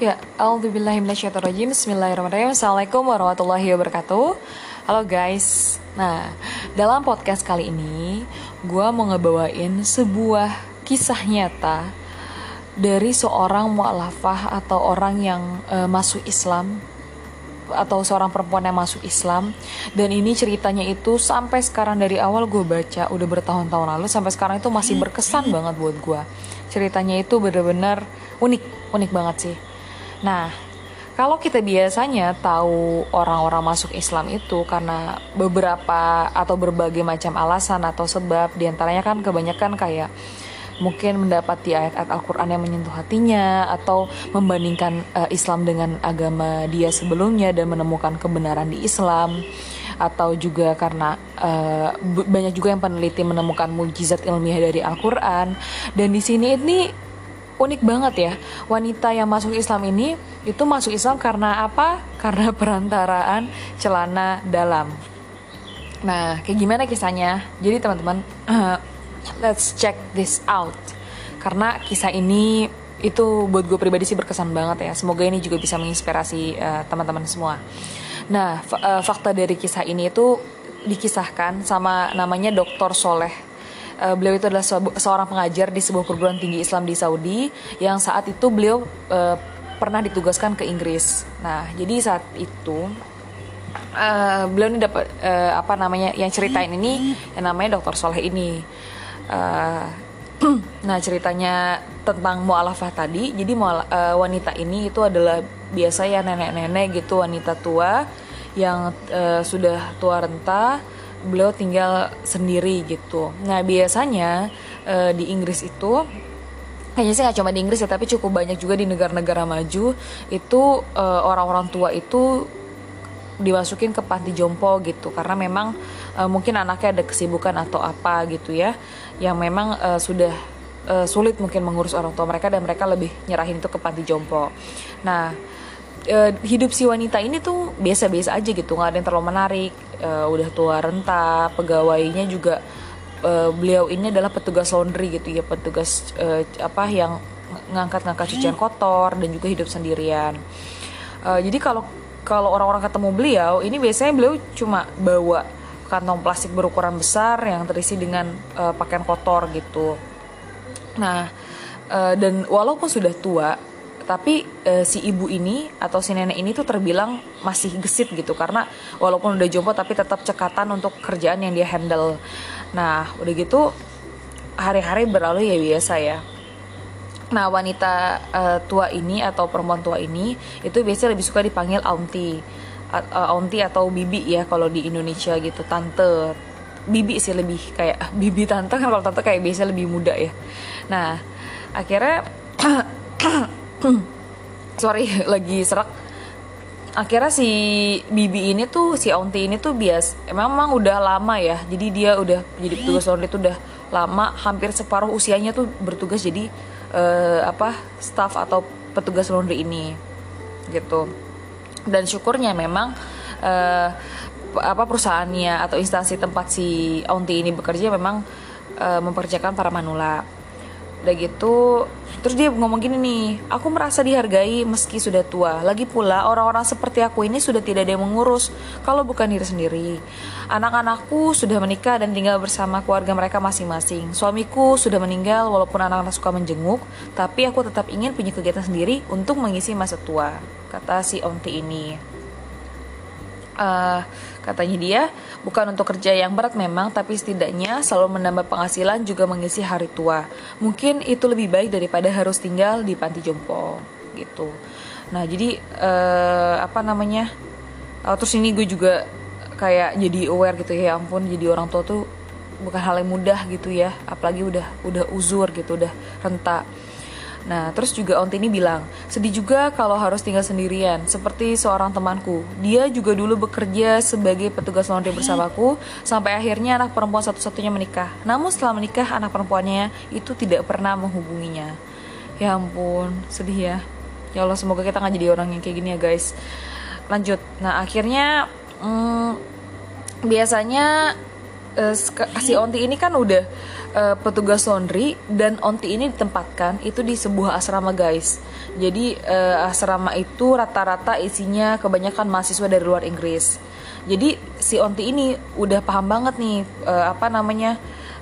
Ya, Alhamdulillahirrahmanirrahim Bismillahirrahmanirrahim. Assalamualaikum warahmatullahi wabarakatuh. Halo guys. Nah, dalam podcast kali ini Gue mau ngebawain sebuah kisah nyata Dari seorang mu'alafah atau orang yang uh, masuk Islam atau seorang perempuan yang masuk Islam. Dan ini ceritanya itu sampai sekarang dari awal gue baca udah bertahun-tahun lalu sampai sekarang itu masih berkesan banget buat gue ceritanya itu bener-bener unik unik banget sih Nah, kalau kita biasanya tahu orang-orang masuk Islam itu karena beberapa atau berbagai macam alasan atau sebab di antaranya kan kebanyakan kayak mungkin mendapati ayat-ayat Al-Quran yang menyentuh hatinya atau membandingkan uh, Islam dengan agama dia sebelumnya dan menemukan kebenaran di Islam. Atau juga karena uh, banyak juga yang peneliti menemukan mujizat ilmiah dari Al-Quran. Dan di sini ini unik banget ya wanita yang masuk Islam ini itu masuk Islam karena apa? Karena perantaraan celana dalam. Nah, kayak gimana kisahnya? Jadi teman-teman, let's check this out. Karena kisah ini itu buat gue pribadi sih berkesan banget ya. Semoga ini juga bisa menginspirasi uh, teman-teman semua. Nah, uh, fakta dari kisah ini itu dikisahkan sama namanya Dr. Soleh uh, beliau itu adalah seorang pengajar di sebuah perguruan tinggi Islam di Saudi yang saat itu beliau uh, pernah ditugaskan ke Inggris. Nah, jadi saat itu uh, beliau ini dapat uh, apa namanya yang ceritain ini yang namanya Dokter Soleh ini. Uh, nah ceritanya tentang mualafah tadi. Jadi mual, uh, wanita ini itu adalah biasa ya nenek-nenek gitu wanita tua yang uh, sudah tua renta beliau tinggal sendiri gitu. Nah biasanya uh, di Inggris itu kayaknya sih nggak cuma di Inggris ya tapi cukup banyak juga di negara-negara maju itu uh, orang-orang tua itu dimasukin ke panti jompo gitu karena memang uh, mungkin anaknya ada kesibukan atau apa gitu ya yang memang uh, sudah uh, sulit mungkin mengurus orang tua mereka dan mereka lebih nyerahin itu ke panti jompo. Nah uh, hidup si wanita ini tuh biasa-biasa aja gitu nggak ada yang terlalu menarik. Uh, udah tua renta pegawainya juga uh, beliau ini adalah petugas laundry gitu ya petugas uh, apa yang ngangkat-ngangkat cucian kotor dan juga hidup sendirian. Uh, jadi kalau kalau orang-orang ketemu beliau ini biasanya beliau cuma bawa kantong plastik berukuran besar yang terisi dengan uh, pakaian kotor gitu. Nah uh, dan walaupun sudah tua tapi e, si ibu ini atau si nenek ini tuh terbilang masih gesit gitu. Karena walaupun udah jompo tapi tetap cekatan untuk kerjaan yang dia handle. Nah udah gitu hari-hari berlalu ya biasa ya. Nah wanita uh, tua ini atau perempuan tua ini itu biasanya lebih suka dipanggil auntie, uh, auntie atau bibi ya kalau di Indonesia gitu. Tante, bibi sih lebih kayak bibi tante. Kan kalau tante kayak biasa lebih muda ya. Nah akhirnya sorry lagi serak. Akhirnya si Bibi ini tuh si Auntie ini tuh bias memang udah lama ya jadi dia udah jadi petugas laundry itu udah lama hampir separuh usianya tuh bertugas jadi uh, apa staff atau petugas laundry ini gitu. Dan syukurnya memang uh, apa perusahaannya atau instansi tempat si Auntie ini bekerja memang uh, para manula udah gitu terus dia ngomong gini nih aku merasa dihargai meski sudah tua. Lagi pula orang-orang seperti aku ini sudah tidak ada yang mengurus. Kalau bukan diri sendiri. Anak-anakku sudah menikah dan tinggal bersama keluarga mereka masing-masing. Suamiku sudah meninggal walaupun anak-anak suka menjenguk tapi aku tetap ingin punya kegiatan sendiri untuk mengisi masa tua kata si onti ini uh, katanya dia bukan untuk kerja yang berat memang tapi setidaknya selalu menambah penghasilan juga mengisi hari tua. Mungkin itu lebih baik daripada harus tinggal di panti jompo gitu. Nah jadi uh, apa namanya uh, terus ini gue juga kayak jadi aware gitu ya, ampun jadi orang tua tuh bukan hal yang mudah gitu ya apalagi udah udah uzur gitu udah renta Nah, terus juga Onti ini bilang, sedih juga kalau harus tinggal sendirian, seperti seorang temanku. Dia juga dulu bekerja sebagai petugas laundry bersamaku, sampai akhirnya anak perempuan satu-satunya menikah. Namun setelah menikah, anak perempuannya itu tidak pernah menghubunginya. Ya ampun, sedih ya. Ya Allah, semoga kita nggak jadi orang yang kayak gini ya guys. Lanjut. Nah, akhirnya hmm, biasanya uh, si Onti ini kan udah uh, petugas laundry dan onti ini ditempatkan itu di sebuah asrama guys. Jadi uh, asrama itu rata-rata isinya kebanyakan mahasiswa dari luar Inggris. Jadi si onti ini udah paham banget nih uh, apa namanya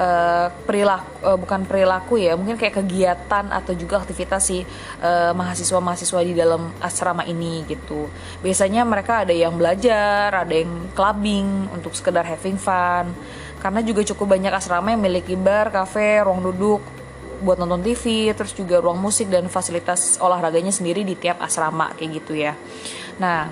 uh, perilaku uh, bukan perilaku ya mungkin kayak kegiatan atau juga aktivitas si uh, mahasiswa-mahasiswa di dalam asrama ini gitu biasanya mereka ada yang belajar ada yang clubbing untuk sekedar having fun karena juga cukup banyak asrama yang memiliki bar, kafe, ruang duduk buat nonton TV, terus juga ruang musik dan fasilitas olahraganya sendiri di tiap asrama kayak gitu ya. Nah,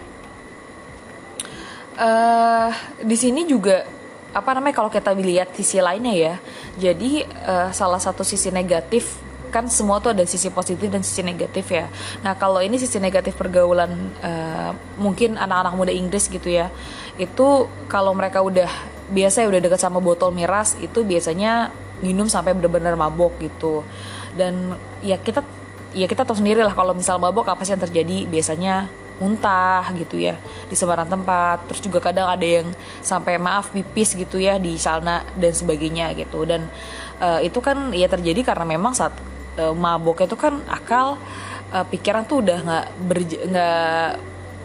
uh, di sini juga apa namanya kalau kita lihat sisi lainnya ya, jadi uh, salah satu sisi negatif kan semua tuh ada sisi positif dan sisi negatif ya. Nah kalau ini sisi negatif pergaulan uh, mungkin anak-anak muda Inggris gitu ya, itu kalau mereka udah biasa ya udah deket sama botol miras itu biasanya minum sampai benar-benar mabok gitu. Dan ya kita ya kita tahu sendiri lah kalau misal mabok apa sih yang terjadi? Biasanya muntah gitu ya di sembarang tempat. Terus juga kadang ada yang sampai maaf pipis gitu ya di sana dan sebagainya gitu. Dan uh, itu kan ya terjadi karena memang saat uh, mabok itu kan akal uh, pikiran tuh udah nggak nggak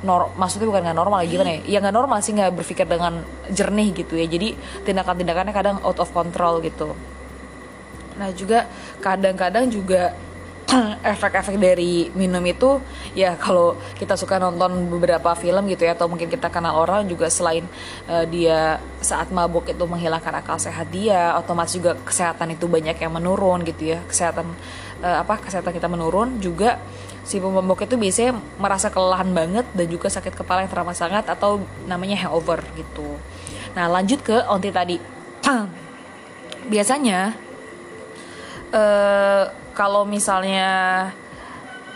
nor maksudnya bukan nggak normal gimana ya? Ya nggak normal sih nggak berpikir dengan jernih gitu ya. Jadi tindakan-tindakannya kadang out of control gitu. Nah juga kadang-kadang juga efek-efek dari minum itu ya kalau kita suka nonton beberapa film gitu ya atau mungkin kita kenal orang juga selain uh, dia saat mabuk itu menghilangkan akal sehat dia otomatis juga kesehatan itu banyak yang menurun gitu ya. Kesehatan uh, apa kesehatan kita menurun juga si pemabok itu biasanya merasa kelelahan banget dan juga sakit kepala yang teramat sangat atau namanya hangover gitu. Nah lanjut ke onti tadi. Biasanya uh, kalau misalnya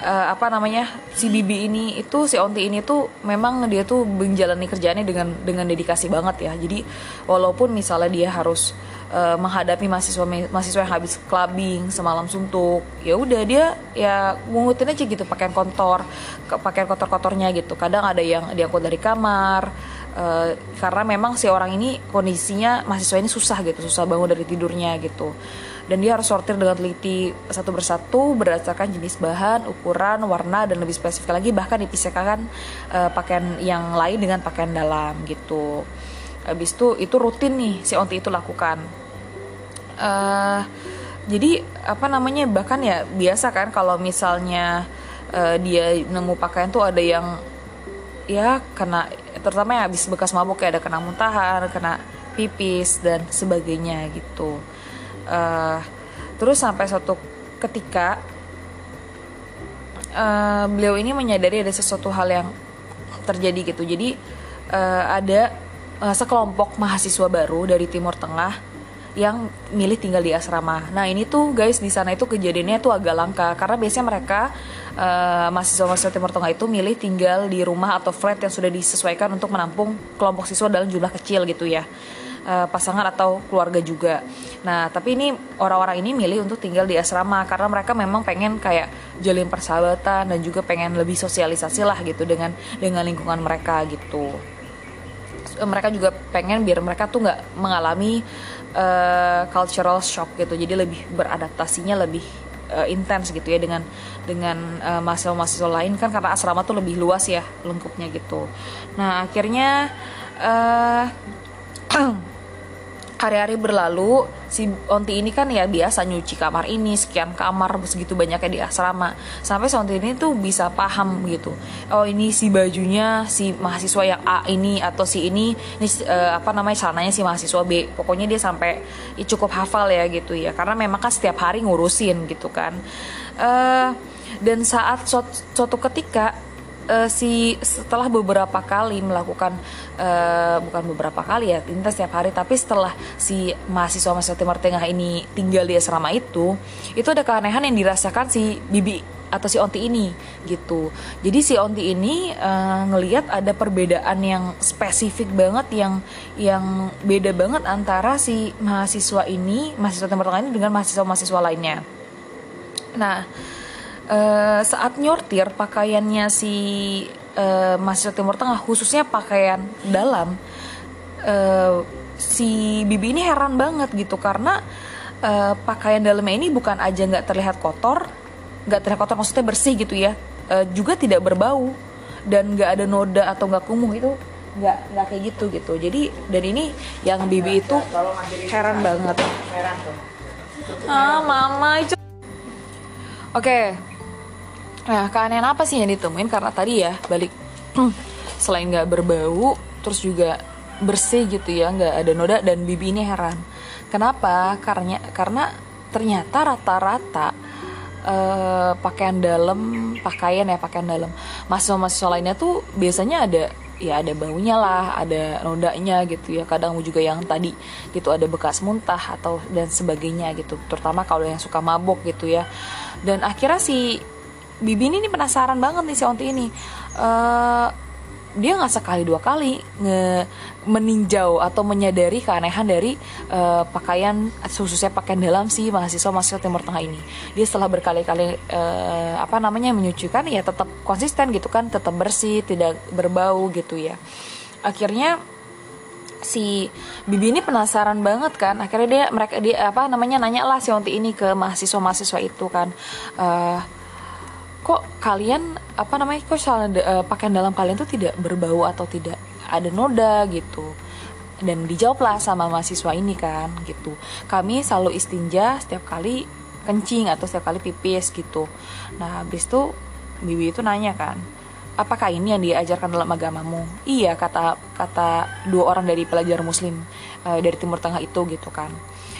uh, apa namanya si Bibi ini itu si Onti ini tuh memang dia tuh menjalani kerjaannya dengan dengan dedikasi banget ya. Jadi walaupun misalnya dia harus uh, menghadapi mahasiswa mahasiswa yang habis clubbing semalam suntuk ya udah dia ya ngungutin aja gitu pakaian kotor pakaian kotor-kotornya gitu kadang ada yang diangkut dari kamar uh, karena memang si orang ini kondisinya mahasiswa ini susah gitu susah bangun dari tidurnya gitu dan dia harus sortir dengan teliti satu persatu berdasarkan jenis bahan, ukuran, warna dan lebih spesifik lagi. Bahkan dipisahkan uh, pakaian yang lain dengan pakaian dalam gitu. Habis itu itu rutin nih si onti itu lakukan. Uh, jadi apa namanya bahkan ya biasa kan kalau misalnya uh, dia nemu pakaian tuh ada yang ya kena terutama yang habis bekas mabuk ya ada kena muntahan kena pipis dan sebagainya gitu uh, terus sampai suatu ketika uh, beliau ini menyadari ada sesuatu hal yang terjadi gitu jadi uh, ada uh, sekelompok mahasiswa baru dari Timur Tengah yang milih tinggal di asrama. Nah ini tuh guys di sana itu kejadiannya tuh agak langka karena biasanya mereka uh, mahasiswa-mahasiswa Timur Tengah itu milih tinggal di rumah atau flat yang sudah disesuaikan untuk menampung kelompok siswa dalam jumlah kecil gitu ya. Uh, pasangan atau keluarga juga. Nah, tapi ini orang-orang ini milih untuk tinggal di asrama karena mereka memang pengen kayak jalin persahabatan dan juga pengen lebih sosialisasi lah gitu dengan dengan lingkungan mereka gitu. Eh, mereka juga pengen biar mereka tuh nggak mengalami uh, cultural shock gitu jadi lebih beradaptasinya lebih uh, intens gitu ya dengan dengan uh, mahasiswa-mahasiswa lain kan karena asrama tuh lebih luas ya lengkapnya gitu nah akhirnya uh, hari-hari berlalu si Onti ini kan ya biasa nyuci kamar ini sekian kamar segitu banyaknya di asrama. Sampai si Onti ini tuh bisa paham gitu. Oh ini si bajunya si mahasiswa yang A ini atau si ini ini uh, apa namanya celananya si mahasiswa B. Pokoknya dia sampai ya, cukup hafal ya gitu ya. Karena memang kan setiap hari ngurusin gitu kan. Uh, dan saat suatu ketika uh, si setelah beberapa kali melakukan uh, bukan beberapa kali ya ini setiap hari tapi setelah si mahasiswa mahasiswa Timur Tengah ini tinggal di asrama itu itu ada keanehan yang dirasakan si Bibi atau si Onti ini gitu. Jadi si Onti ini uh, ngelihat ada perbedaan yang spesifik banget yang yang beda banget antara si mahasiswa ini, mahasiswa Timur Tengah ini dengan mahasiswa-mahasiswa lainnya. Nah, uh, saat nyortir pakaiannya si uh, mahasiswa Timur Tengah khususnya pakaian dalam uh, si Bibi ini heran banget gitu karena uh, pakaian dalamnya ini bukan aja nggak terlihat kotor nggak terlihat kotor maksudnya bersih gitu ya uh, juga tidak berbau dan nggak ada noda atau nggak kumuh itu nggak nggak kayak gitu gitu. Jadi dan ini yang bibi itu heran banget. Ah mama itu. Oke okay. Nah keanehan apa sih yang ditemuin karena tadi ya balik selain nggak berbau terus juga bersih gitu ya nggak ada noda dan bibi ini heran kenapa karena karena ternyata rata-rata uh, pakaian dalam pakaian ya pakaian dalam mahasiswa-mahasiswa lainnya tuh biasanya ada ya ada baunya lah, ada nodanya gitu ya. Kadang juga yang tadi gitu ada bekas muntah atau dan sebagainya gitu. Terutama kalau yang suka mabok gitu ya. Dan akhirnya si Bibi ini penasaran banget nih si Onti ini. Uh, dia nggak sekali dua kali nge meninjau atau menyadari keanehan dari uh, pakaian khususnya pakaian dalam si mahasiswa mahasiswa Timur Tengah ini. Dia setelah berkali-kali uh, apa namanya menyucikan ya tetap konsisten gitu kan, tetap bersih, tidak berbau gitu ya. Akhirnya si Bibi ini penasaran banget kan akhirnya dia mereka dia apa namanya nanya lah si Onti ini ke mahasiswa mahasiswa itu kan uh, kok kalian apa namanya kok salah uh, pakaian dalam kalian tuh tidak berbau atau tidak ada noda gitu. Dan dijawablah sama mahasiswa ini kan gitu. Kami selalu istinja setiap kali kencing atau setiap kali pipis gitu. Nah habis itu bibi itu nanya kan apakah ini yang diajarkan dalam agamamu? Iya kata kata dua orang dari pelajar muslim uh, dari timur tengah itu gitu kan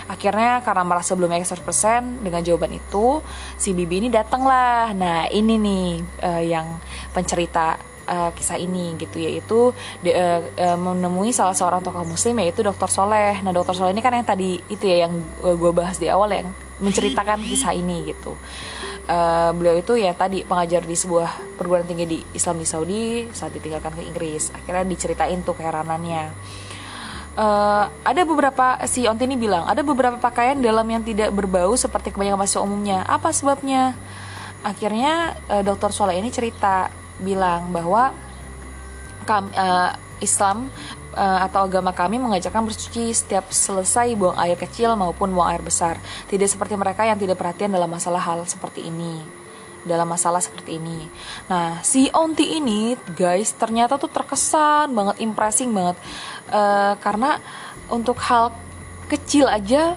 akhirnya karena merasa belum yakin 100% dengan jawaban itu si Bibi ini datang lah nah ini nih uh, yang pencerita uh, kisah ini gitu yaitu de, uh, menemui salah seorang tokoh muslim yaitu Dokter Soleh. Nah Dokter Soleh ini kan yang tadi itu ya yang gue bahas di awal yang menceritakan kisah ini gitu. Uh, beliau itu ya tadi pengajar di sebuah perguruan tinggi di Islam di Saudi saat ditinggalkan ke Inggris. Akhirnya diceritain tuh keheranannya uh, ada beberapa si Ontini bilang ada beberapa pakaian dalam yang tidak berbau seperti kebanyakan mahasiswa umumnya. Apa sebabnya? Akhirnya uh, Dokter Soleh ini cerita bilang bahwa kami, uh, Islam uh, atau agama kami mengajarkan bersuci setiap selesai buang air kecil maupun buang air besar. Tidak seperti mereka yang tidak perhatian dalam masalah hal seperti ini dalam masalah seperti ini. Nah, si Onti ini, guys, ternyata tuh terkesan banget, impressing banget, uh, karena untuk hal kecil aja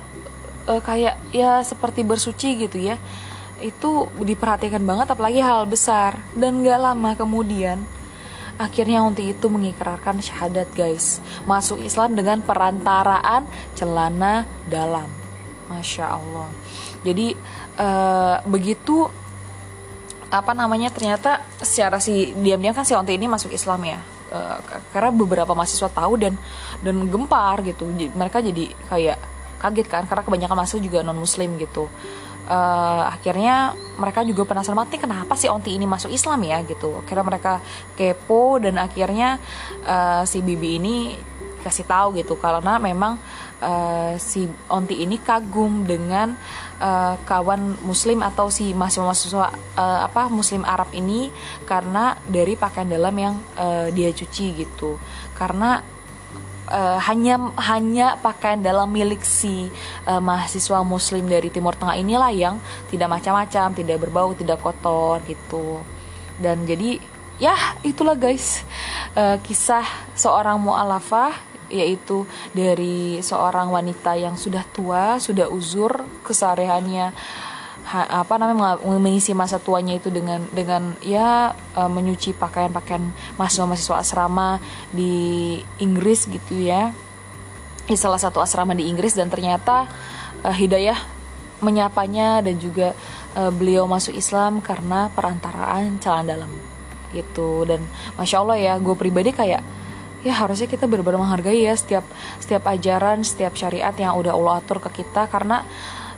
uh, kayak ya seperti bersuci gitu ya, itu diperhatikan banget, apalagi hal besar. Dan gak lama kemudian, akhirnya Onti itu mengikrarkan syahadat, guys, masuk Islam dengan perantaraan celana dalam. Masya Allah. Jadi uh, begitu apa namanya ternyata secara si diam-diam kan si Onti ini masuk Islam ya. Uh, karena beberapa mahasiswa tahu dan dan gempar gitu. Mereka jadi kayak kaget kan karena kebanyakan mahasiswa juga non muslim gitu. Uh, akhirnya mereka juga penasaran mati kenapa si Onti ini masuk Islam ya? gitu. Akhirnya mereka kepo dan akhirnya uh, si Bibi ini kasih tahu gitu karena memang uh, si Onti ini kagum dengan uh, kawan muslim atau si mahasiswa-mahasiswa uh, apa muslim Arab ini karena dari pakaian dalam yang uh, dia cuci gitu karena uh, hanya hanya pakaian dalam milik si uh, mahasiswa muslim dari Timur Tengah inilah yang tidak macam-macam, tidak berbau, tidak kotor gitu. Dan jadi ya itulah guys uh, kisah seorang mualafah yaitu dari seorang wanita yang sudah tua, sudah uzur kesehariannya ha, apa namanya mengisi masa tuanya itu dengan dengan ya uh, menyuci pakaian-pakaian mahasiswa-mahasiswa asrama di Inggris gitu ya. Di salah satu asrama di Inggris dan ternyata uh, Hidayah menyapanya dan juga uh, beliau masuk Islam karena perantaraan celana dalam gitu dan masya Allah ya gue pribadi kayak ya harusnya kita benar-benar menghargai ya setiap setiap ajaran, setiap syariat yang udah Allah atur ke kita. Karena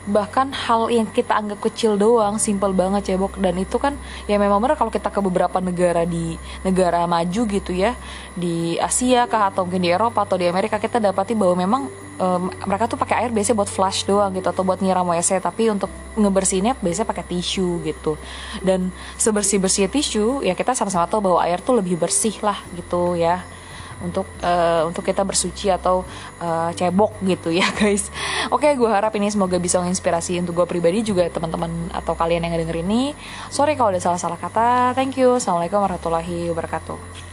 bahkan hal yang kita anggap kecil doang simple banget cebok. Dan itu kan ya memang benar kalau kita ke beberapa negara di negara maju gitu ya. Di Asia kah atau mungkin di Eropa atau di Amerika kita dapati bahwa memang um, mereka tuh pakai air biasanya buat flush doang gitu atau buat nyiram WC tapi untuk ngebersihinnya biasanya pakai tisu gitu. Dan sebersih bersih tisu ya kita sama-sama tahu bahwa air tuh lebih bersih lah gitu ya untuk uh, untuk kita bersuci atau uh, cebok gitu ya guys. Oke gue harap ini semoga bisa menginspirasi untuk gue pribadi juga teman-teman atau kalian yang denger ini. Sorry kalau ada salah-salah kata. Thank you. Assalamualaikum warahmatullahi wabarakatuh